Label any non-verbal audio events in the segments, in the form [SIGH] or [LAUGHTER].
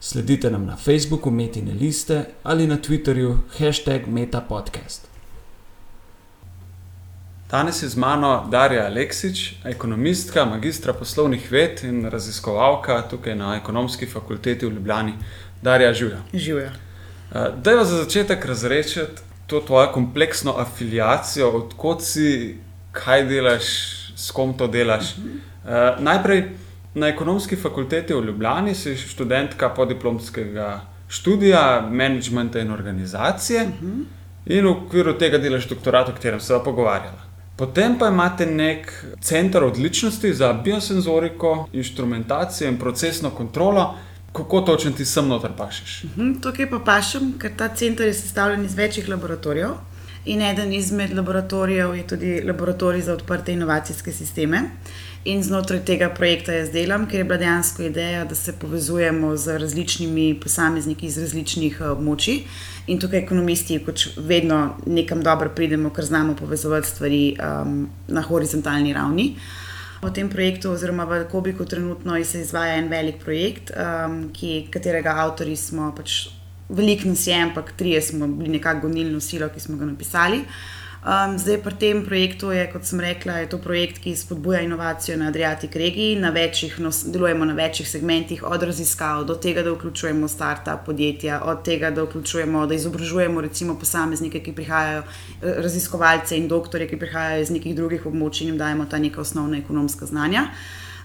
Sledite nam na Facebooku, Metine liste ali na Twitterju, hashtag MetaPodcast. Danes je z mano Darja Aleksič, ekonomistka, magistra poslovnih ved in raziskovalka tukaj na ekonomski fakulteti v Ljubljani. Darja, živijo. Živijo. Da je za začetek razrešiti to tvojo kompleksno afiliacijo, odkot si, kaj delaš, s kom to delaš. Uh -huh. uh, najprej. Na ekonomski fakulteti v Ljubljani si študentka podiplomskega študija, menedžmenta in organizacije, uh mhm. -huh. in v okviru tega delaš doktorat, o katerem se bomo pogovarjali. Potem pa imate nek center odličnosti za biosenzoriko, inštrumentacijo in procesno kontrolo. Kako točno ti sem noter pašeš? Uh mhm, -huh. Tukaj pa pašem, ker ta center je sestavljen iz večjih laboratorijev. In eden izmed laboratorijev je tudi laboratorij za odprte inovacijske sisteme. In znotraj tega projekta jaz delam, ker je bila dejansko ideja, da se povezujemo z različnimi posamezniki iz različnih eh, območij. In tukaj, ekonomisti, kot vedno, nekam dobro pridemo, ker znamo povezovati stvari um, na horizontalni ravni. V tem projektu, oziroma v Kobiku, trenutno se izvaja en velik projekt, um, ki, katerega avtori smo pač veliko nas je, ampak trije smo bili nekako gonilno silo, ki smo ga napisali. Um, zdaj, pri tem projektu je, kot sem rekla, to projekt, ki spodbuja inovacijo na Adriatic regiji. Na večjih, no, delujemo na večjih segmentih, od raziskav do tega, da vključujemo start-up podjetja, od tega, da vključujemo, da izobražujemo recimo posameznike, ki prihajajo, eh, raziskovalce in doktorje, ki prihajajo iz nekih drugih območij in jim dajemo ta neka osnovna ekonomska znanja.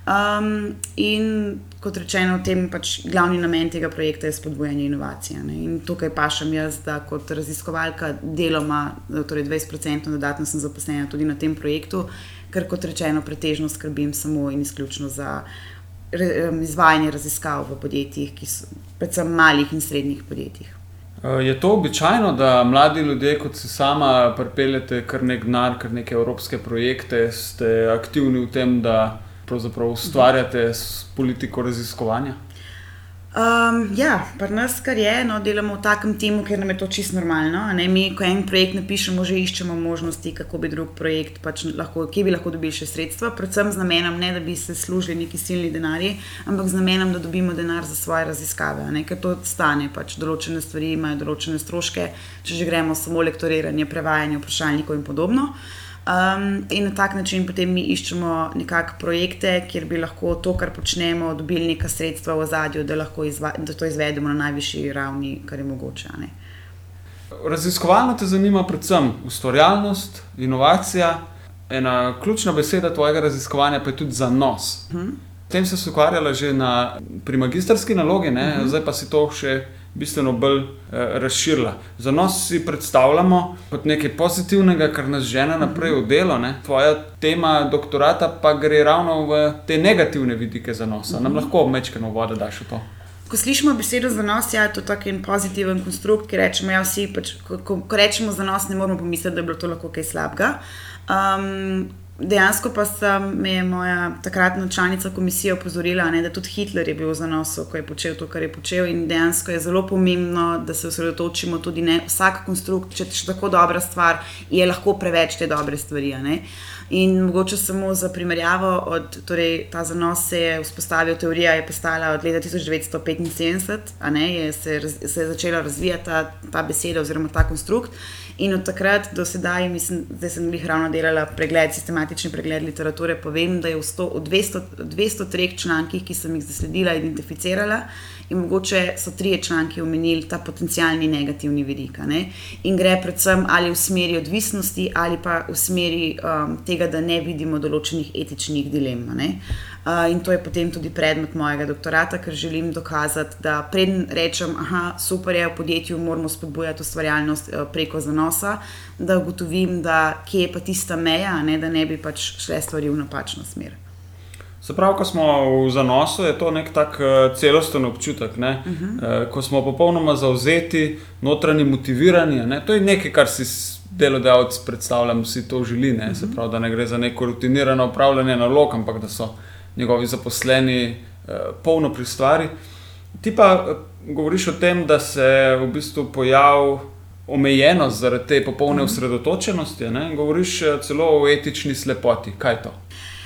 Um, in kot rečeno, tem pač glavni namen tega projekta je spodbujanje inovacije. Ne? In tukaj pašem jaz, da kot raziskovalka deloma, torej 20% dodatno sem zaposlena tudi na tem projektu, ker kot rečeno, pretežno skrbim samo in izključno za izvajanje raziskav v podjetjih, ki so predvsem malih in srednjih podjetjih. Je to običajno, da mladi ljudje, kot se sama, pripeljete kar nek denar, kar neke evropske projekte, ste aktivni v tem, da ustvarjate s politiko raziskovanja? Um, ja, pri nas, kar je, no, delamo v takem timu, ker nam je to čisto normalno. Mi, ko en projekt napišemo, že iščemo možnosti, kako bi drug projekt, pač lahko, ki bi lahko dobili še sredstva, predvsem z namenom, ne da bi se služili neki silni denarji, ampak z namenom, da dobimo denar za svoje raziskave, ne, ker to stane, pač določene stvari imajo določene stroške, če že gremo samo lektoriranje, prevajanje vprašalnikov in podobno. Um, in na tak način potem mi iščemo nekakšne projekte, kjer bi lahko to, kar počnemo, dobili neka sredstva v zadju, da lahko izva, da to izvedemo na najvišji ravni, kar je mogoče. Raziskovalno te zanima predvsem ustvarjalnost, inovacija. Ena ključna beseda tvojega raziskovanja pa je tudi zanos. Uh mhm. -huh. Tem se ukvarjala že na, pri magistrski nalogi, uh mhm. -huh. zdaj pa si to še bistveno bolj eh, razširila. Za nas si predstavljamo kot nekaj pozitivnega, kar nas žene naprej v delo. Ne? Tvoja tema doktorata pa gre ravno v te negativne vidike za nos. Nam lahko obmečkano voda daš v to. Ko slišimo besedo za nos, ja, je to tako en pozitiven konstrukt, ki rečemo, ja, vsi, pač, ko, ko, ko rečemo za nos, ne moramo pomisliti, da je bilo to lahko kaj slabega. Um, Dejansko pa sem, je moja takratna članica komisije opozorila, ne, da tudi Hitler je bil za nos, ko je počel to, kar je počel. In dejansko je zelo pomembno, da se osredotočimo tudi na vsak konstrukt, če je tako dobra stvar, je lahko preveč te dobre stvari. In mogoče samo za primerjavo, od, torej, ta zanos se je vzpostavil, teorija je postala od leta 1975, ne, je se, se je začela razvijati ta, ta beseda oziroma ta konstrukt. In od takrat do sedaj, mislim, da sem jih ravno delala pregled, sistematični pregled literature, povem, da je v, 100, v 200, 203 člankih, ki sem jih zasledila, identificirala in mogoče so tri članki omenili ta potencijalni negativni vidik. In gre predvsem ali v smeri odvisnosti, ali pa v smeri um, tega, da ne vidimo določenih etičnih dilem. Uh, in to je potem tudi predmet mojega doktorata, ker želim dokazati, da preden rečem, da super je v podjetju, moramo spodbujati ustvarjalnost uh, preko zanosa, da ugotovim, da kje je pa tista meja, ne, da ne bi pač šle stvari v napačno smer. Se pravi, ko smo v zanosu, je to nek tak uh, celosten občutek. Uh -huh. uh, ko smo popolnoma zauzeti, notranji motivirani. Ne? To je nekaj, kar si delodajalec, predstavljam, si to želi. Ne? Se pravi, da ne gre za neko rutinirano upravljanje nalog, ampak da so njegovi zaposleni eh, polno pri stvari. Ti pa eh, govoriš o tem, da se v bistvu pojavi omejenost zaradi te popolne osredotočenosti. Ne? Govoriš eh, celo o etični slepoti. Kaj je to?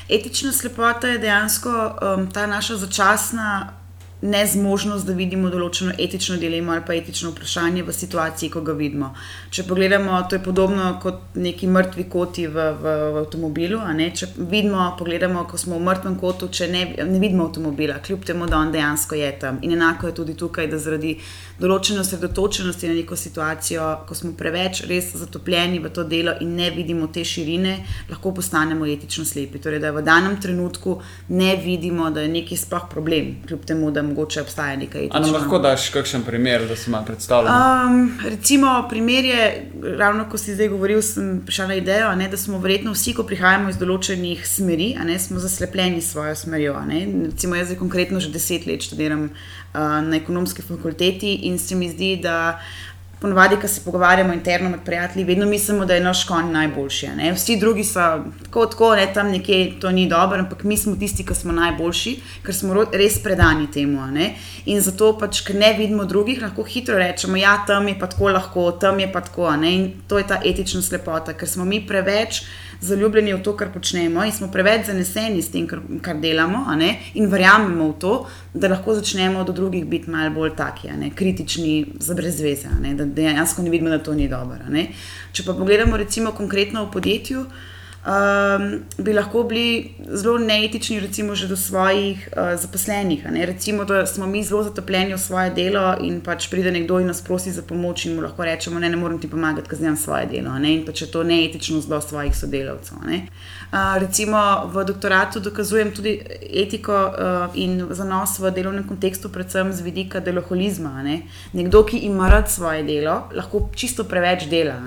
Etična slepota je dejansko um, ta naša začasna nezmožnost, da vidimo določeno etično dilemo ali pa etično vprašanje v situaciji, ko ga vidimo. Če pogledamo, to je podobno kot neki mrtvi koti v, v, v avtomobilu. Če vidimo, pogledamo, ko smo v mrtvem kotu, če ne, ne vidimo avtomobila, kljub temu, da on dejansko je tam. In enako je tudi tukaj, da zaradi določene osredotočenosti na neko situacijo, ko smo preveč res zatopljeni v to delo in ne vidimo te širine, lahko postanemo etično slepi. Torej, da v danem trenutku ne vidimo, da je neki sploh problem, kljub temu, da mogoče obstaja nekaj etičnega. Ali lahko daš kakšen primer, da se malo predstavljamo? Um, recimo, primer je, ravno ko si zdaj govoril, sem prišel na idejo, ne, da smo verjetno vsi, ko prihajamo iz določenih smeri, ne, smo zaslepljeni s svojo smerjo. Recimo, jaz zdaj konkretno že deset let študiram uh, na ekonomski fakulteti in se mi zdi, da ponovadi, ko se pogovarjamo interno med prijatelji, vedno mislimo, da je naš konj najboljši. Ne? Vsi drugi so tako, tako ne, tam nekje to ni dobro, ampak mi smo tisti, ki smo najboljši, ker smo res predani temu. In zato, pač, ker ne vidimo drugih, lahko hitro rečemo, ja, tam je pa tako lahko, tam je pa tako. In to je ta etična slepota, ker smo mi preveč zaljubljeni v to, kar počnemo, in smo preveč zaneseni s tem, kar, kar delamo, in verjamemo v to, da lahko začnemo do drugih biti malo bolj taki, kritični, za brezveze, da dejansko ne vidimo, da to ni dobro. Če pa pogledamo, recimo, konkretno v podjetju um, bi lahko bili zelo neetični, recimo, že do svojih uh, zaposlenih. Recimo, da smo mi zelo zatopljeni v svoje delo in pač pride nekdo in nas prosi za pomoč, in mu lahko rečemo, ne, ne morem ti pomagati, ker znam svoje delo. In pač je to neetično do svojih sodelavcev. Uh, recimo v doktoratu dokazujem tudi etiko uh, in zanos v delovnem kontekstu, predvsem z vidika deloholizma. Ne? Nekdo, ki ima rad svoje delo, lahko čisto preveč dela.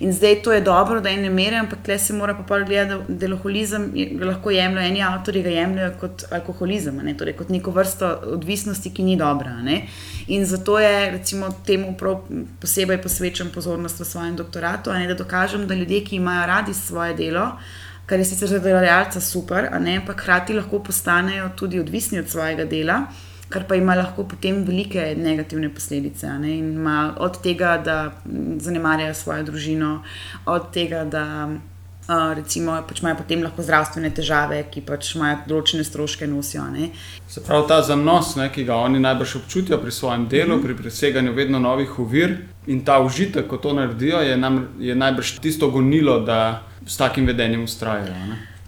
In zdaj to je dobro, da je ne mere, ampak tle se mora pa gledati, da deloholizem lahko jemljajo eni avtori, ga jemljajo kot alkoholizem, ne? torej kot neko vrsto odvisnosti, ki ni dobra. Ne? In zato je recimo, temu posebej posvečam pozornost v svojem doktoratu, ne? da dokažem, da ljudje, ki imajo radi svoje delo, kar je sicer za delodajalca super, ampak hkrati lahko postanejo tudi odvisni od svojega dela kar pa ima lahko potem velike negativne posledice. Od tega, da zanemarjajo svojo družino, od tega, da uh, recimo, pač imajo potem lahko zdravstvene težave, ki pač imajo določene stroške nosijo. Ne. Se pravi, ta zanos, ne, ki ga oni najbolj občutijo pri svojem delu, mm -hmm. pri preseganju vedno novih ovir in ta užitek, ko to naredijo, je, nam, je najbrž tisto gonilo, da s takim vedenjem ustrajajo.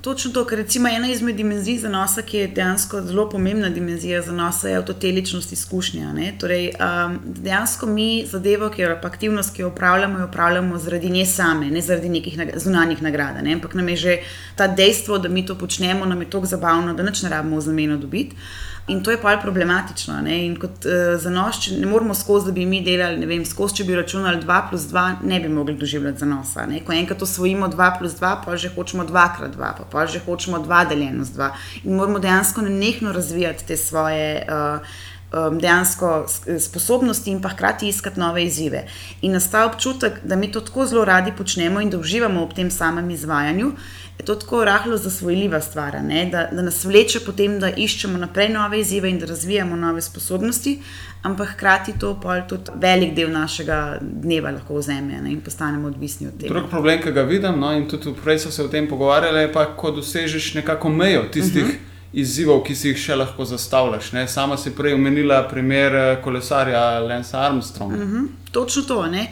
Točno to, ker recimo ena izmed dimenzij zanosa, ki je dejansko zelo pomembna dimenzija zanosa, je avtoteličnost izkušnja. Torej, um, dejansko mi zadevo, ki jo aktivnost, ki jo upravljamo, jo upravljamo zaradi nje same, ne zaradi nekih zunanjih nagrad. Ne? Ampak nam je že ta dejstvo, da mi to počnemo, nam je tako zabavno, da nič ne rabimo v zameno dobiti. In to je pa problematično. Kot uh, zanos, če ne moramo skozi, da bi mi delali, ne vem, skozi, če bi računali 2 plus 2, ne bi mogli doživljati zanosa. Ne? Ko enkrat osvojimo 2 plus 2, pa že hočemo 2 krat 2, pa, pa že hočemo 2 deljeno z 2. In moramo dejansko nenehno razvijati te svoje. Uh, dejansko sposobnosti in pa hkrati iskati nove izzive. In nastaja občutek, da mi to tako zelo radi počnemo in da uživamo ob tem samem izvajanju, je to tako rahlo zasvojljiva stvar, da, da nas vleče potem, da iščemo naprej nove izzive in da razvijamo nove sposobnosti, ampak hkrati to pa tudi velik del našega dneva lahko vzame ne, in postanemo odvisni od tega. Drugi problem, ki ga vidim, no, in tudi prej so se o tem pogovarjali, je pa, ko dosežeš nekako mejo tistih. Uh mhm. -huh. Izzivov, ki si jih še lahko zastavljaš. Ne? Sama si prej omenila primer eh, kolesarja Lensa Armstronga. Uh mhm, -huh, točno to. Ne?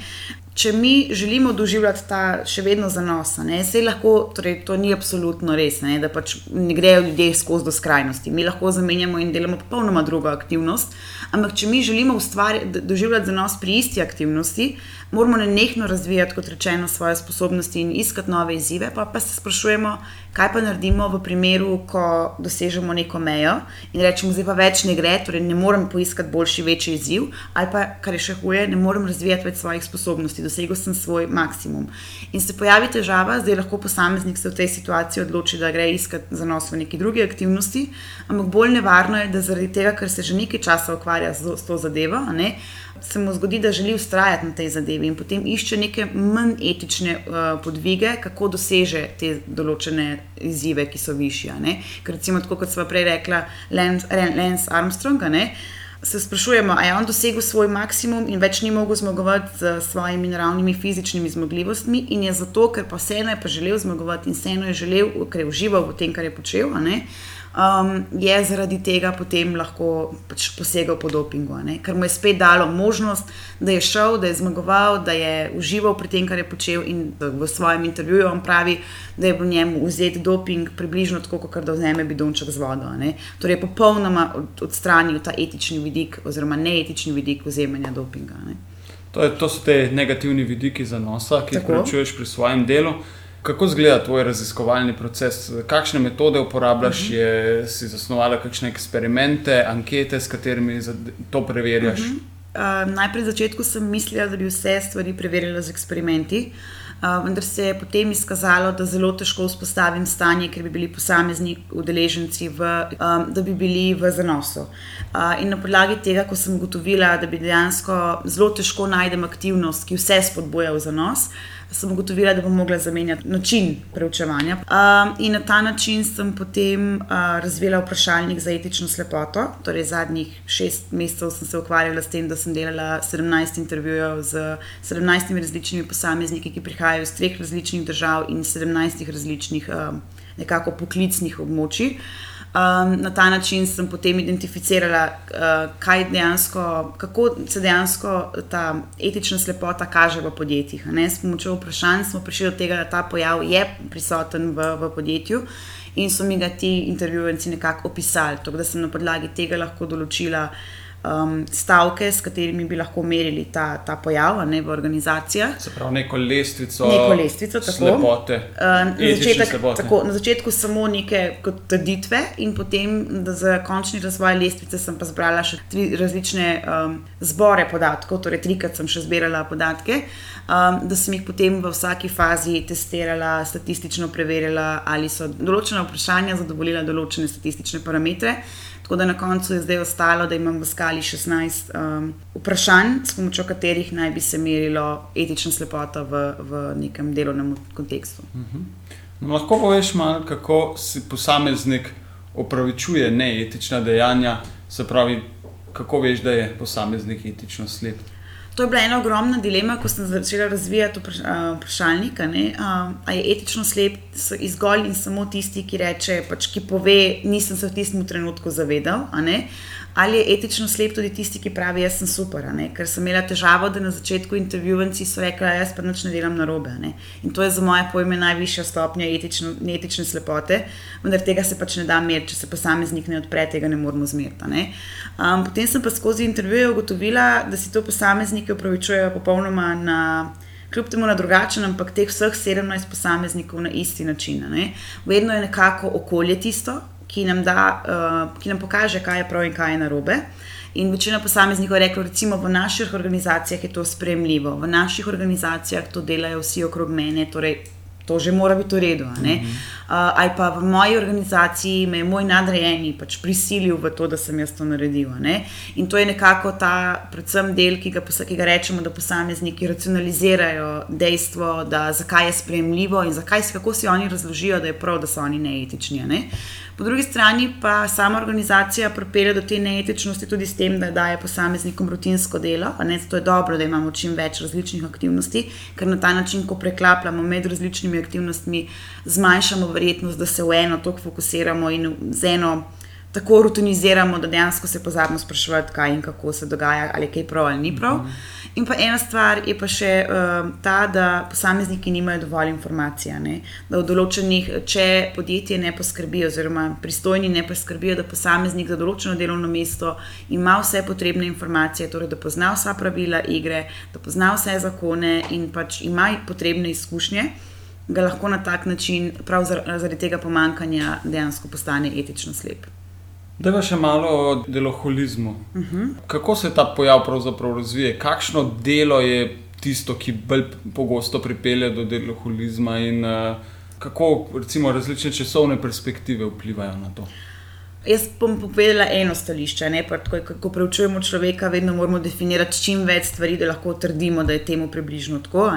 če mi želimo doživljati ta še vedno zanos, se lahko, torej to ni absolutno res, ne, da pač ne grejo ljudje skozi do skrajnosti. Mi lahko zamenjamo in delamo popolnoma drugo aktivnost. Ampak, če mi želimo doživljati zanos pri isti aktivnosti, moramo nenehno razvijati, kot rečeno, svoje sposobnosti in iskati nove izzive. Pa, pa se sprašujemo, kaj pa naredimo v primeru, ko dosežemo neko mejo in rečemo, zdaj pa več ne gre, torej ne morem poiskati boljši, večji izziv, ali pa, kar je še huje, ne morem razvijati več svojih sposobnosti, dosegel sem svoj maksimum. In se pojavi težava, zdaj lahko posameznik se v tej situaciji odloči, da gre iskati zanos v neki drugi aktivnosti, ampak bolj nevarno je, da zaradi tega, ker se že nekaj časa ukvarja z, z to zadevo, ne, se mu zgodi, da želi ustrajati na tej zadevi in potem išče neke manj etične uh, podvige, kako doseže te določene izzive, ki so višji. Ker recimo, tako kot smo prej rekla, Lance, Lance Armstrong. Se sprašujemo, ali je on dosegel svoj maksimum in več ni mogel zmagovati z svojimi naravnimi fizičnimi zmogljivostmi, in je zato, ker pa vseeno je pa želel zmagovati in vseeno je želel, ker je užival v tem, kar je počel. Uh, um, je zaradi tega potem lahko pač posegal po dopingu, ne? ker mu je spet dalo možnost, da je šel, da je zmagoval, da je užival pri tem, kar je počel. In v svojem intervjuju on pravi, da je v njemu vzeti doping približno tako, kot da vzame bidonček z vodo. Ne? Torej, popolnoma odstranil ta etični vidik, oziroma neetični vidik vzemanja dopinga. To, je, to so te negativni vidiki zanosa, ki jih prečuješ pri svojem delu. Kako izgleda tvoj raziskovalni proces, kakšne metode uporabljaš, uh mhm. -huh. je, si zasnovala kakšne eksperimente, ankete, s katerimi to preverjaš? Uh -huh. uh, najprej na začetku sem mislila, da bi vse stvari preverila z eksperimenti. Uh, vendar se je potem izkazalo, da zelo težko vzpostavim stanje, ker bi bili posamezni udeleženci, v, um, da bi bili v zanosu. Uh, in na podlagi tega, ko sem ugotovila, da bi dejansko zelo težko najdem aktivnost, ki vse spodbuja v zanos, uh, sem ugotovila, da bom mogla zamenjati način preučevanja. Um, in na ta način sem potem uh, razvila vprašalnik za etično slepoto. Torej, zadnjih šest mesecev sem se ukvarjala s tem, da sem delala 17 intervjujev z 17 različnimi posamezniki, ki prihajajo iz treh različnih držav in 17 različnih um, nekako poklicnih območij. Um, na ta način sem potem identificirala, uh, dejansko, kako se dejansko ta etična slepota kaže v podjetjih. Ne? S pomočjo vprašanj smo prišli do tega, da ta pojav je prisoten v, v podjetju in so mi ga ti intervjuvenci nekako opisali. Tako da sem na podlagi tega lahko določila um, stavke, s katerimi bi lahko merili ta, ta pojav ne, v organizacijah. Se pravi, neko lestvico, neko lestvico tako, slepote, uh, na, začetek, tako, na začetku samo neke trditve, in potem za končni razvoj lestvice sem pa zbrala še tri različne um, zbore podatkov, torej trikrat sem še zbirala podatke, um, da sem jih potem v vsaki fazi testirala, statistično preverjala, ali so določena vprašanja zadovoljila določene statistične parametre. Tako da na koncu je zdaj ostalo, da imam v skali 16 um, vprašanj, s pomočjo katerih naj bi se merilo etična slepota v, v nekem delovnem kontekstu. Uh mhm. -huh. no, lahko poveš malo, kako si posameznik opravičuje neetična dejanja, se pravi, kako veš, da je posameznik etično slep. To je bila ena ogromna dilema, ko sem začela razvijati vprašalnik. Ali je etično slep izgolj in samo tisti, ki reče, pač, ki pove, nisem se v tistem trenutku zavedal ali je etično slep tudi tisti, ki pravi, jaz sem super. Ker sem imela težavo, da na začetku intervjuvanci so rekli, jaz pa nič ne delam na robe. In to je za moje pojme najvišja stopnja etično, neetične slepote, vendar tega se pač ne da meriti, če se posameznik ne odpre, tega ne moramo zmeriti. Um, potem sem pa skozi intervjuje ugotovila, da si to posamezniki upravičujejo popolnoma na. Kljub temu na drugačen, ampak teh vseh 17 posameznikov na isti način. Ne? Vedno je nekako okolje tisto, ki nam, da, uh, ki nam pokaže, kaj je prav in kaj je narobe. In večina posameznikov je rekla, recimo v naših organizacijah je to spremljivo, v naših organizacijah to delajo vsi okrog mene, torej to že mora biti v redu. Uh, ali pa v moji organizaciji me je moj nadrejeni pač prisilil v to, da sem jaz to naredil. In to je nekako ta, predvsem del, ki ga, ki ga rečemo, da posamezniki racionalizirajo dejstvo, da zakaj je sprejemljivo in zakaj, kako si oni razložijo, da je prav, da so oni neetični. Ne? Po drugi strani pa sama organizacija pripelje do te neetičnosti tudi s tem, da daje posameznikom rutinsko delo. To je dobro, da imamo čim več različnih aktivnosti, ker na ta način, ko preklapljamo med različnimi aktivnostmi, zmanjšamo verjetnost, da se v eno toliko fokusiramo in z eno tako rutiniziramo, da dejansko se pozabimo spraševati, kaj in kako se dogaja, ali je kaj prav ali ni prav. In pa ena stvar je pa še uh, ta, da posamezniki nimajo dovolj informacij. Da v določenih, če podjetje ne poskrbi, oziroma pristojni ne poskrbijo, da posameznik za določeno delovno mesto ima vse potrebne informacije, torej da pozna vsa pravila igre, da pozna vse zakone in pač ima potrebne izkušnje. Ga lahko na tak način, prav zaradi tega pomankanja, dejansko postane etično slep. Da pa še malo o deloholizmu. Uh mhm. -huh. Kako se ta pojav pravzaprav razvije? Kakšno delo je tisto, ki bolj pogosto pripelje do deloholizma in uh, kako recimo različne časovne perspektive vplivajo na to? Jaz bom povedala eno stališče. Ko, ko preučujemo človeka, vedno moramo definirati čim več stvari, da lahko trdimo, da je temu približno tako.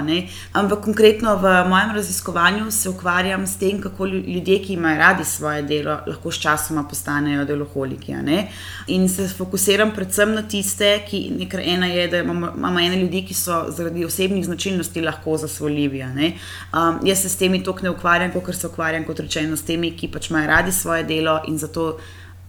Ampak konkretno v mojem raziskovanju se ukvarjam s tem, kako ljudje, ki imajo radi svoje delo, lahko sčasoma postanejo deloholiki. In se fokusiram predvsem na tiste, ki nekaj ena je, da imamo, imamo ene ljudi, ki so zaradi osebnih značilnosti lahko zasvoljivi. Um, jaz se s temi toliko ne ukvarjam, kot se ukvarjam, kot rečeno, s temi, ki pač imajo radi svoje delo in zato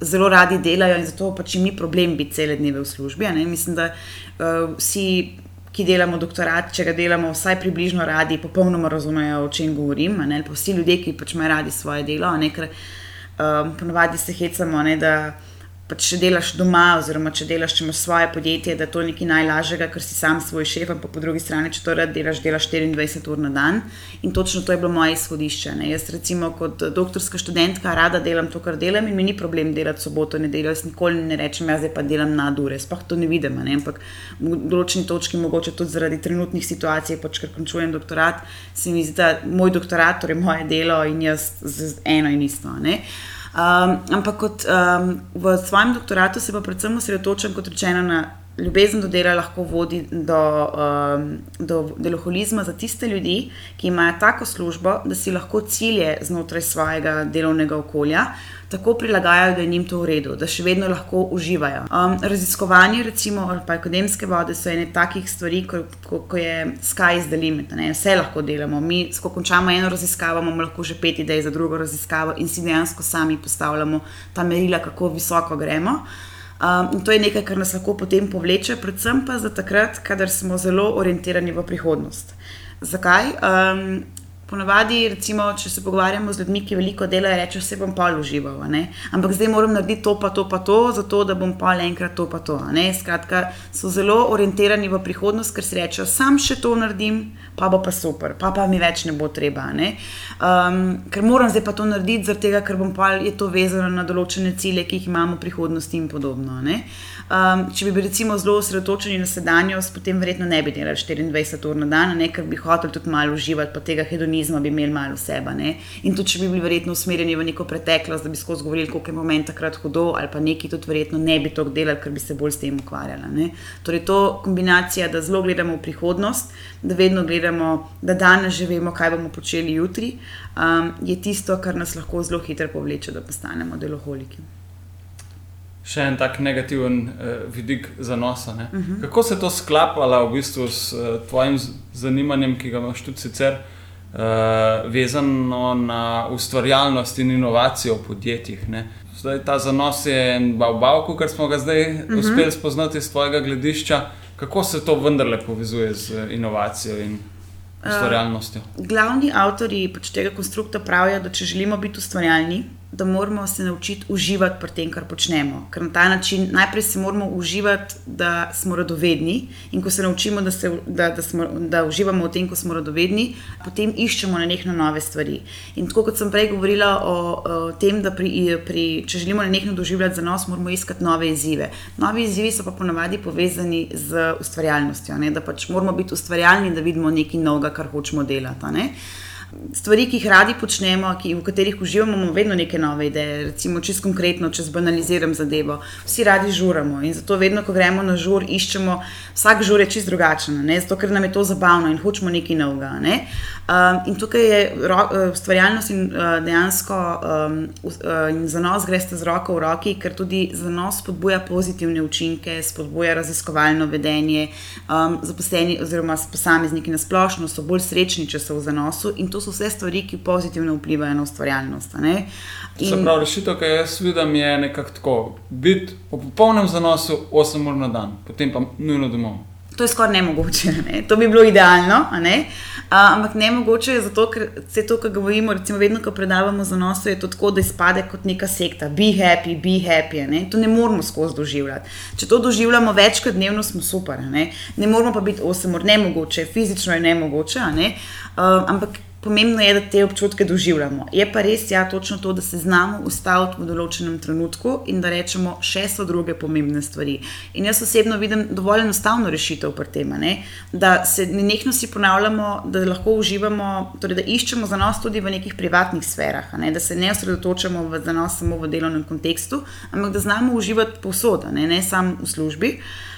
zelo radi delajo in zato pač jim ni problem biti cele dneve v službi. Mislim, da uh, vsi, ki delamo doktorat, če ga delamo vsaj približno radi, popolnoma razumejo, o čem govorim. Vsi ljudje, ki pač imajo radi svoje delo, ker um, ponovadi se hecamo, ne, da pač če delaš doma, oziroma če delaš, če svoje podjetje, da je to nekaj najlažjega, ker si sam svoj šef, pa po drugi strani, če to rad delaš, delaš 24 ur na dan. In točno to je bilo moje izhodišče. Ne. Jaz, recimo, kot doktorska študentka, rada delam to, kar delam in mi ni problem delati soboto, nedeljo. Jaz nikoli ne rečem, jaz pa delam na dure, sploh to ne vidim. Ne. Ampak v določeni točki, mogoče tudi zaradi trenutnih situacij, pač ker končujem doktorat, se mi zdi, da moj doktorat, torej moje delo in jaz z eno in isto. Ne. Um, ampak kot, um, v svojem doktoratu se pa predvsem osredotočam, kot rečeno, na ljubezen do dela, lahko vodi do, um, do deloholizma za tiste ljudi, ki imajo tako službo, da si lahko cilje znotraj svojega delovnega okolja tako prilagajajo, da je njim to v redu, da še vedno lahko uživajo. Um, raziskovanje, recimo, ali pa akademske vode so ene takih stvari, ko, ko, ko je limit, ne? vse lahko delamo. Mi, ko končamo eno raziskavo, imamo lahko že pet idej za drugo raziskavo in si dejansko sami postavljamo ta merila, kako visoko gremo. Um, in to je nekaj, kar nas lahko potem povleče, predvsem pa za takrat, kadar smo zelo orientirani v prihodnost. Zakaj? Um, Ponavadi, recimo, če se pogovarjamo z ljudmi, ki veliko delajo, rečejo, vse bom pa užival. Ampak zdaj moram narediti to, pa to, pa to, zato da bom pa enkrat to, pa to. Skratka, so zelo orientirani v prihodnost, ker si rečejo, sam še to naredim, pa bo pa super, pa pa mi več ne bo treba. Ne? Um, ker moram zdaj pa to narediti, tega, ker bom pa je to vezano na določene cilje, ki jih imamo v prihodnosti in podobno. Um, če bi bili recimo zelo osredotočeni na sedanjost, potem verjetno ne bi delali 24 ur na dan, ne? ker bi hotel tudi malo uživati, pa tega hedonizma bi imeli malo sebe. In tudi, če bi bili verjetno usmerjeni v neko preteklost, da bi skozi govorili, koliko je moment takrat hudo, ali pa neki tudi verjetno ne bi to delali, ker bi se bolj s tem ukvarjali. Torej, to kombinacija, da zelo gledamo v prihodnost, da vedno gledamo, da danes že vemo, kaj bomo počeli jutri, um, je tisto, kar nas lahko zelo hitro povleče, da postanemo deloholiki še en tak negativen uh, vidik zanosa. Uh mhm. -huh. Kako se to sklapala v bistvu s uh, tvojim zanimanjem, ki ga imaš tudi sicer, uh, vezano na ustvarjalnost in inovacijo v podjetjih? Ne? Zdaj ta zanos je en bav, kot smo ga zdaj uh mhm. -huh. uspeli spoznati iz tvojega gledišča. Kako se to vendarle povezuje z inovacijo in ustvarjalnostjo? Uh, glavni avtori pač tega konstrukta pravijo, da če želimo biti ustvarjalni, da moramo se naučiti uživati pri tem, kar počnemo. Ker na ta način najprej se moramo uživati, da smo radovedni, in ko se naučimo, da, se, da, da, smo, da uživamo v tem, ko smo radovedni, potem iščemo na nekaj nove stvari. In tako kot sem prej govorila o, o tem, da pri, pri, če želimo na nekaj doživljati za nos, moramo iskati nove izzive. Novi izzivi so pa ponavadi povezani z ustvarjalnostjo, ne? da pač moramo biti ustvarjalni, da vidimo nekaj novega, kar hočemo delati stvari, ki jih radi počnemo, ki, v katerih uživamo, imamo vedno neke nove ideje. Recimo, čisto konkretno, če zbanaliziram zadevo. Vsi radi žuramo in zato vedno, ko gremo na žur, iščemo, vsak žur je čisto drugačen, ne? zato ker nam je to zabavno in hočemo nekaj novega. Ne? Um, in tukaj je uh, ustvarjalnost in uh, dejansko um, uh, in zanos greste z roko v roki, ker tudi zanos spodbuja pozitivne učinke, spodbuja raziskovalno vedenje. Um, zaposleni oziroma posamezniki na splošno so bolj srečni, če so v zanosu in to to so vse stvari, ki pozitivno vplivajo na ustvarjalnost. In... Se pravi, rešitev, ki jaz vidim, je nekako tako: biti v popolnem zanosu 8 ur na dan, potem pa nujno domov. To je skoraj nemogoče, ne? to bi bilo idealno, ne? A, ampak ne mogoče je zato, ker vse to, kar govorimo, recimo vedno, ko predavamo za nos, je to tako, da izpade kot neka sekta. Be happy, be happy. Ne? To ne moramo skozi doživljati. Če to doživljamo večkrat dnevno, smo super. Ne, ne moramo pa biti 8 ur, nemogoče, fizično je nemogoče. Ne? A, ampak pomembno je, da te občutke doživljamo. Je pa res, ja, točno to, da se znamo ustaviti v določenem trenutku in da rečemo, še so druge pomembne stvari. In jaz osebno vidim dovolj enostavno rešitev pri tem, da se nekno si ponavljamo, da lahko uživamo, torej da iščemo za nas tudi v nekih privatnih sferah, ne? da se ne osredotočamo za nas samo v delovnem kontekstu, ampak da znamo uživati povsod, ne, ne samo v službi. Uh,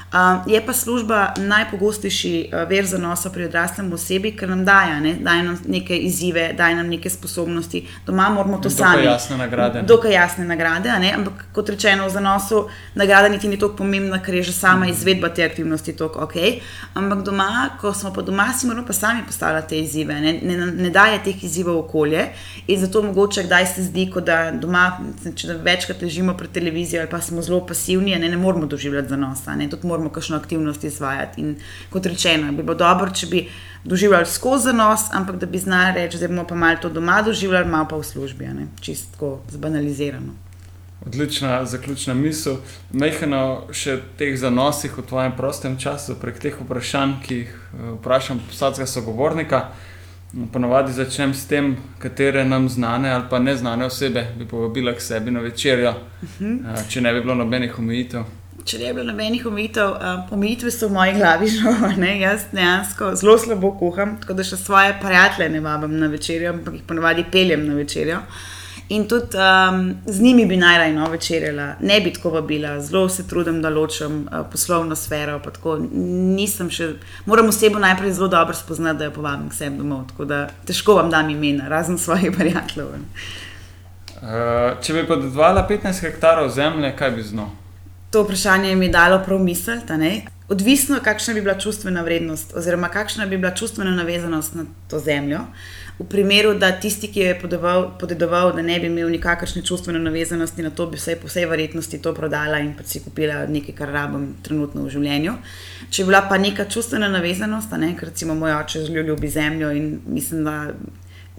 je pa služba najpogostejši uh, ver zanosa pri odraslem osebi, ker nam daje ne? daj nam neke izzive, daje nam neke sposobnosti, doma moramo to Dokaj sami. jasne nagrade. Dokaj jasne nagrade, ampak kot rečeno, v zanosu nagrada niti ni tako pomembna, ker je že sama izvedba te aktivnosti tako ok. Ampak doma, ko smo pa doma, si moramo pa sami postavljati te izzive, ne, ne, ne daje teh izzivov okolje in zato mogoče kdaj se zdi, kot da doma, če da večkrat ležimo pred televizijo ali pa smo zelo pasivni, ne, ne moramo doživljati zanosa, ne, tudi moramo kakšno aktivnost izvajati. In kot rečeno, bi bilo dobro, če bi doživljali skozi zanos, ampak da bi znali reči, da bomo pa malo to doma doživljali, malo pa v službi, ne, čistko zbanalizirano. Odlična zaključna misel. Mehano še teh zanosih v tvojem prostem času, prek teh vprašanj, ki jih eh, vprašam vsakega sogovornika. Ponovadi začnem s tem, katere nam znane ali pa neznane osebe bi povabila k sebi na večerjo, eh, če ne bi bilo nobenih omejitev. Če ne bi bilo nobenih omejitev, um, omejitve so v moji glavi [LAUGHS] že, ne, jaz dejansko zelo slabo kuham, tako da še svoje prijatelje ne vabim na večerjo, ampak jih ponovadi peljem na večerjo. In tudi um, z njimi bi najraje no večerjala, ne bi tako vabila, zelo se trudim, da ločim uh, poslovno sfero. Tako, nisem še, moram osebo najprej zelo dobro spoznati, da jo povabim k sebi domov. Tako da težko vam dam imena, razen svojih prijateljev. Uh, če bi podedovala 15 hektarov zemlje, kaj bi znal? To vprašanje mi je dalo prav ne. Odvisno, kakšna bi bila čustvena vrednost, oziroma kakšna bi bila čustvena navezanost na to zemljo. V primeru, da tisti, ki jo je podedoval, podedoval da ne bi imel nikakršne čustvene navezanosti na to, bi vse po vsej verjetnosti to prodala in pa si kupila nekaj, kar rabim trenutno v življenju. Če je bila pa neka čustvena navezanost, ne, ker recimo moj oče zelo ljubi zemljo in mislim, da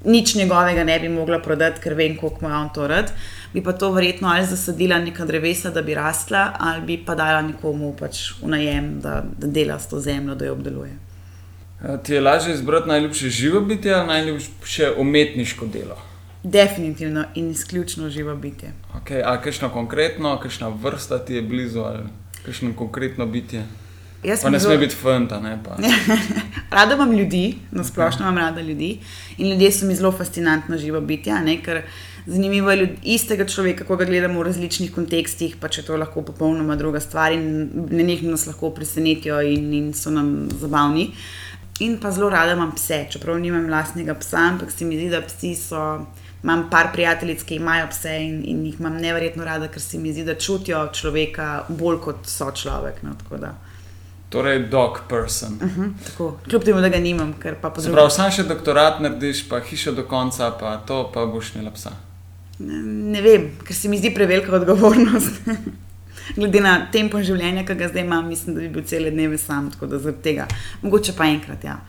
nič njegovega ne bi mogla prodati, ker vem, koliko ima on to rad. Bi pa to verjetno ali zasadila neka drevesa, da bi rasla, ali bi pa dala nekomu pač v najem, da, da dela s to zemljo, da jo obdeluje. Ti je lažje izbrati najljubše živo bitje ali najljubše umetniško delo? Definitivno in izključno živo bitje. Okay, a kakšno konkretno, kakšna vrsta ti je blizu ali kakšno konkretno bitje? Jaz Pa ne sme zelo- biti fanta, ne. [LAUGHS] Rada imam ljudi, na splošno imam rada ljudi in ljudje so mi zelo fascinantna živa bitja, ne? ker zanimivo je ljudi, istega človeka, ko ga gledamo v različnih kontekstih, pa če to lahko popolnoma druga stvar in nenehno nas lahko presenetijo in, in so nam zabavni. In pa zelo rada imam pse, čeprav nimam vlastnega psa, ampak se mi zdi, da psi so. Imam par prijateljic, ki imajo pse in, in jih imam neverjetno rada, ker se mi zdi, da čutijo človeka bolj kot so človek. No, Torej, dog person. uh -huh, tako, kljub temu, da ga nimam, ker pa po Se drugi pravi, sam še doktorat narediš, pa hišo do konca, pa to, pa boš imela psa. Ne, ne vem, ker se mi zdi prevelika odgovornost. [LAUGHS] Glede na tempo življenja, ki ga zdaj imam, mislim, da bi bil cele dneve sam, tako da zaradi tega. Mogoče pa enkrat, ja.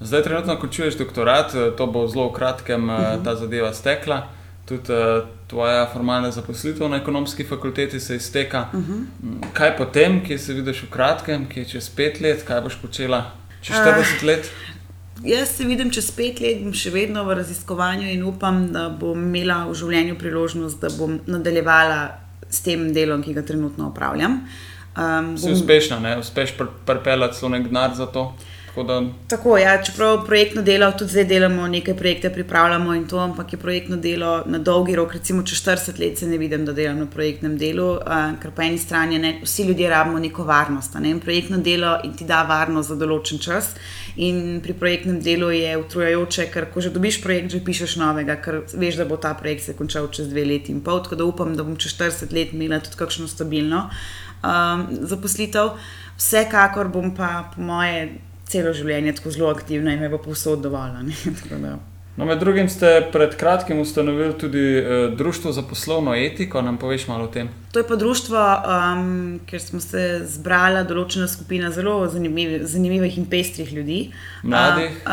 Zdaj, trenutno končuješ doktorat, eh, to bo zelo v kratkem uh -huh. ta zadeva stekla. Tudi uh, tvoja formalna zaposlitev na ekonomski fakulteti se izteka. Uh -huh. Kaj potem, kje se vidiš v kratkem, kje čez pet let, kaj boš počela čez 40 let? Jaz se vidim čez pet let, bom še vedno v raziskovanju in upam, da bom imela v življenju priložnost, da bom nadaljevala s tem delom, ki ga trenutno opravljam. Um, Si uspešna, ne? uspeš pr pripeljati celo nek denar za to. Tako da Tako, ja, čeprav projektno delo, tudi zdaj delamo nekaj projekte, pripravljamo in to, ampak je projektno delo na dolgi rok, recimo čez 40 let se ne vidim, da delam na projektnem delu, uh, ker po eni strani ne, vsi ljudje rabimo neko varnost. Ne? In Projektno delo ti da varnost za določen čas. In pri projektnem delu je utrujajoče, ker ko že dobiš projekt, že pišeš novega, ker veš, da bo ta projekt se končal čez dve leti in pol. Tako da upam, da bom čez 40 let imela tudi kakšno stabilno um, zaposlitev. Vsekakor bom pa, po moje, celo življenje tako zelo aktivna in me bo povsod dovolj. a ne. [LAUGHS] Tako da- No, med drugim ste pred kratkim ustanovili tudi eh, Društvo za poslovno etiko. Nam poveš malo o tem? To je pa društvo, um, kjer smo se zbrali določena skupina zelo zanimiv, zanimivih in pestrih ljudi. Mladih? Uh,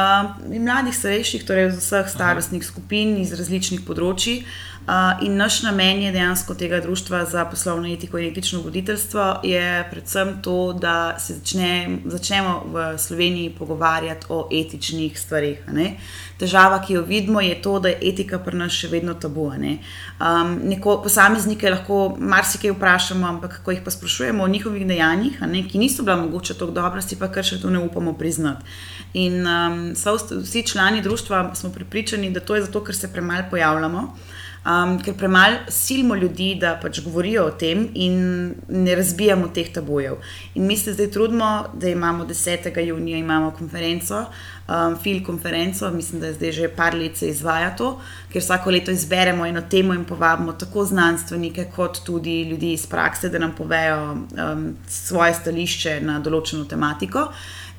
uh, mladih, starejših, torej iz vseh starostnih skupin, iz različnih področji. Uh, in naš namen je dejansko tega društva za poslovno etiko in etično voditeljstvo, je predvsem to, da se začne, začnemo v Sloveniji pogovarjati o etičnih stvarih. Težava, ki jo vidimo, je to, da je etika pri nas še vedno tabu. Ne? Um, neko, posameznike lahko marsikaj vprašamo, ampak ko jih pa sprašujemo o njihovih dejanjih, ne, ki niso bila mogoče tako dobra, si pa kar še to ne upamo priznati. In um, vsi člani društva smo pripričani, da to je zato, ker se premalo pojavljamo um, ker premalo silimo ljudi, da pač govorijo o tem in ne razbijamo teh tabujev. In mi se zdaj trudimo, da imamo 10. junija imamo konferenco, um, fil konferenco, mislim, da je zdaj že par let se izvaja to, ker vsako leto izberemo eno temo in povabimo tako znanstvenike, kot tudi ljudi iz prakse, da nam povejo um, svoje stališče na določeno tematiko.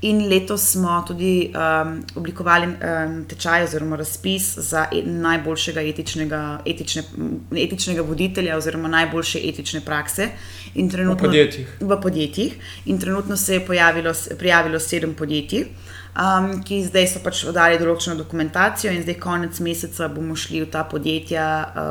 In letos smo tudi um, oblikovali um, tečaj oziroma razpis za e, najboljšega etičnega, etične, etičnega voditelja oziroma najboljše etične prakse. V podjetjih. v podjetjih. In trenutno se je pojavilo, prijavilo sedem podjetij. Um, ki zdaj so pač oddali določeno dokumentacijo, in zdaj konec meseca bomo šli v ta podjetja,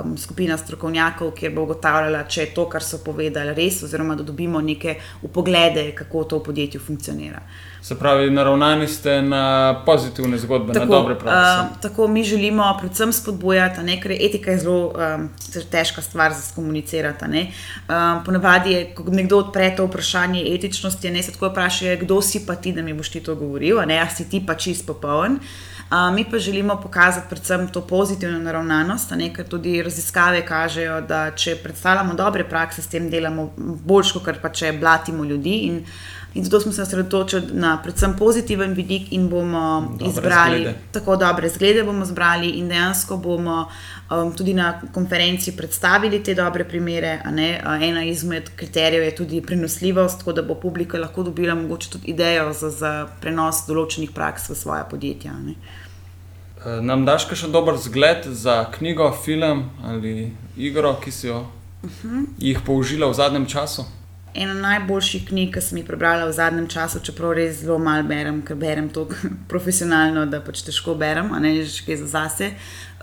um, skupina strokovnjakov, kjer bo ugotavljala, če je to, kar so povedali, res, oziroma da dobimo neke upoglede, kako to v podjetju funkcionira. Se pravi, naravnani ste na pozitivne zgodbe, tako, na dobre prakse. Uh, tako mi želimo predvsem spodbujati, ne, ker etika je zelo um, težka stvar za komunicirati. Um, ponavadi je, ko nekdo odpre to vprašanje etičnosti, ne se tako vprašajo, kdo si pa ti, da mi boš ti to govoril, ne a si ti pa čist popoln. Uh, mi pa želimo pokazati predvsem to pozitivno naravnanost, ker tudi raziskave kažejo, da če predstavljamo dobre prakse, s tem delamo bolj, kot pa če blatimo ljudi. In, In zato smo se osredotočili na predvsem pozitiven vidik in bomo dobre izbrali zglede. tako dobre zglede. bomo zbrali in dejansko bomo um, tudi na konferenci predstavili te dobre primere. Ena izmed kriterijev je tudi prenosljivost, tako da bo publika lahko dobila mogoče tudi idejo za, za prenos določenih praks v svoje podjetja. Ne? Eh, nam daš še dober zgled za knjigo, film ali igro, ki si jo uh -huh. jih použila v zadnjem času? Ena najboljših knjig, ki sem jih prebrala v zadnjem času, čeprav res zelo malo berem, ker berem to [LAUGHS] profesionalno, da pač težko berem, a ne že kaj za zase.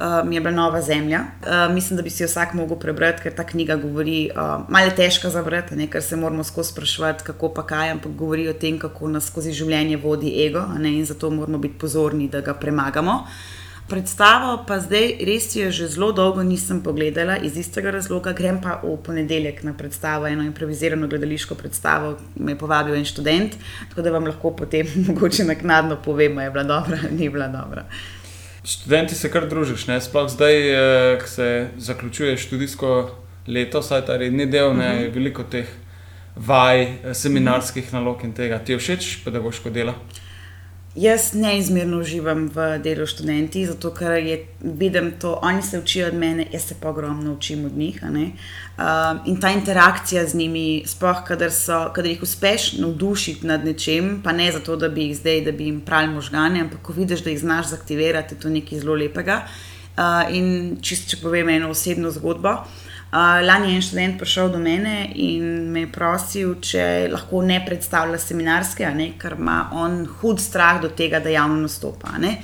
Uh, je bila Nova Zemlja. Uh, mislim, da bi si jo vsak mogel prebrati, ker ta knjiga govori, uh, malo je težka za brati, ker se moramo skozi sprašovati, kako pa kaj, ampak govori o tem, kako nas skozi življenje vodi ego in zato moramo biti pozorni, da ga premagamo. Uh, Predstavo pa zdaj res je že zelo dolgo nisem pogledala iz istega razloga. Grem pa v ponedeljek na predstavo, eno improvizirano gledališko predstavo, me je povabil en študent, tako da vam lahko potem [LAUGHS] mogoče naknadno povem, je bila dobra ali ni bila dobra. Študenti se kar družiš, ne? sploh zdaj, eh, ko se zaključuje študijsko leto, saj ta redni del, ne, uh mhm. -huh. veliko teh vaj, eh, seminarskih uh -huh. nalog in tega. Ti je všeč pedagoško delo? Jaz neizmerno uživam v delu študenti, zato ker je, vidim to, oni se učijo od mene, jaz se pa ogromno učim od njih. Uh, in ta interakcija z njimi, sploh, kadar, so, kadar jih uspeš navdušiti nad nečem, pa ne zato, da bi jih zdaj, da bi jim pravili možgane, ampak ko vidiš, da jih znaš zaktivirati, je to nekaj zelo lepega. Uh, in čisto, če povem eno osebno zgodbo. Uh, lani je en študent prišel do mene in me prosil, če lahko ne predstavlja seminarske, ne, ker ima on hud strah do tega, da javno nastopa. Ne.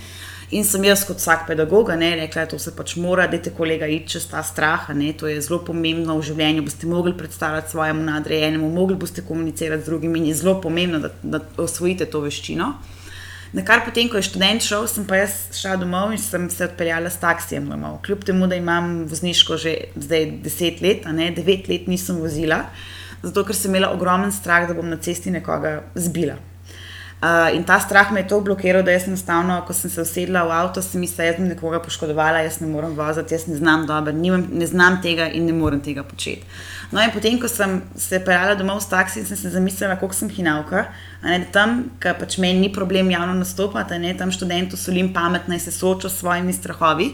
In sem jaz, kot vsak pedagog, rekla, da to se pač mora, da te kolega iti čez ta strah. Ne, to je zelo pomembno v življenju. Boste mogli predstavljati svojemu nadrejenemu, mogli boste komunicirati z drugimi in je zelo pomembno, da, da osvojite to veščino. Na kar potem, ko je študent šel, sem pa jaz šla domov in sem se odpeljala s taksijem domov. Kljub temu, da imam vozniško že zdaj deset let, a ne devet let nisem vozila, zato ker sem imela ogromen strah, da bom na cesti nekoga zbila. Uh, in ta strah me je tako blokiral, da jaz enostavno, ko sem se usedla v avto, sem mislila, da sem nekoga poškodovala, jaz ne morem voziti, jaz ne znam dobro, ne znam tega in ne morem tega početi. No, in potem, ko sem se pelala domov s taksi, sem se zamislila, kako sem hinavka. Ne, tam, ker pač meni ni problem javno nastopati, ne, tam študentu solim pametno in se soočam s svojimi strahovi,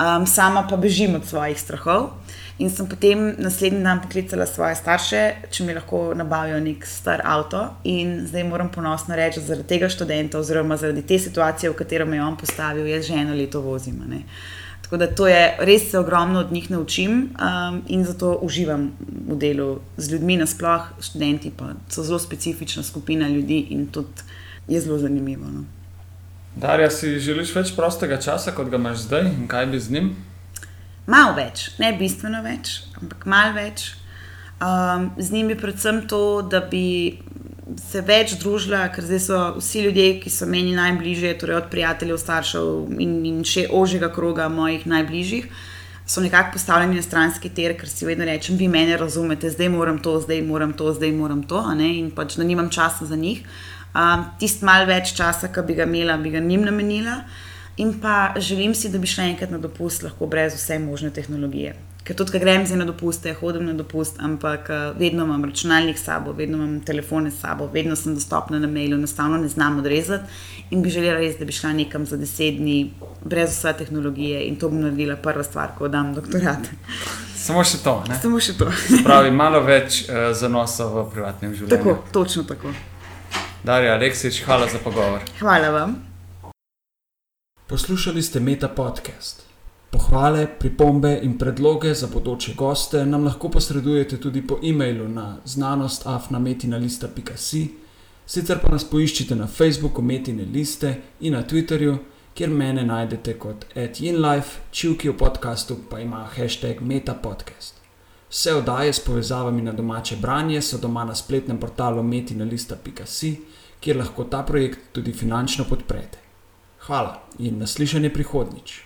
um, sama pa bežim od svojih strahov. In sem potem naslednji dan poklicala svoje starše, če mi lahko nabavijo nek star avto. In zdaj moram ponosno reči, da zaradi tega študenta, oziroma zaradi te situacije, v katero me je on postavil, jaz že eno leto vozim. Ne. Tako da to je res se ogromno od njih naučim um, in zato uživam v delu z ljudmi, nasplošno študenti, pa so zelo specifična skupina ljudi in tudi je zelo zanimivo. No. Darja, si želiš več prostega časa, kot ga imaš zdaj in kaj bi z njim? Malo več, ne bistveno več, ampak malo več. Um, z njimi predvsem to, da bi se več družila, ker zdaj so vsi ljudje, ki so meni najbližje, torej od prijateljev, staršev in, in še ožjega kroga mojih najbližjih. So nekako postavljeni na stranski ter, ker si vedno rečem, vi mene razumete, zdaj moram to, zdaj moram to, zdaj moram to, in pač da nimam časa za njih. Um, Tisti malo več časa, ki bi ga imela, bi ga njim namenila. In pa želim si, da bi šla enkrat na dopust, lahko brez vse možne tehnologije. Ker tudi, ko grem zdaj na dopuste, hodim na dopust, ampak eh, vedno imam računalnik s sabo, vedno imam telefone s sabo, vedno sem dostopna na mailu, enostavno ne znam odrezati. In bi želela res, da bi šla nekam za deset dni, brez vse tehnologije in to bom naredila prva stvar, ko dam doktorat. Samo še to. Ne? Samo še to. Pravi, malo več uh, zanosa v privatnem življenju. Tako, točno tako. Darja, Aleksič, hvala za pogovor. Hvala vam. Poslušali ste Meta podcast. Pohvale, pripombe in predloge za bodoče goste nam lahko posredujete tudi po e-mailu na znanostafnametina.si, sicer pa nas poiščite na Facebooku Metine liste in na Twitterju, kjer mene najdete kot @inlife, čivki v podkastu pa ima hashtag metapodcast. Vse oddaje s povezavami na domače branje so doma na spletnem portalu metina.si, kjer lahko ta projekt tudi finančno podprete. Hvala in naslišanje prihodnjič.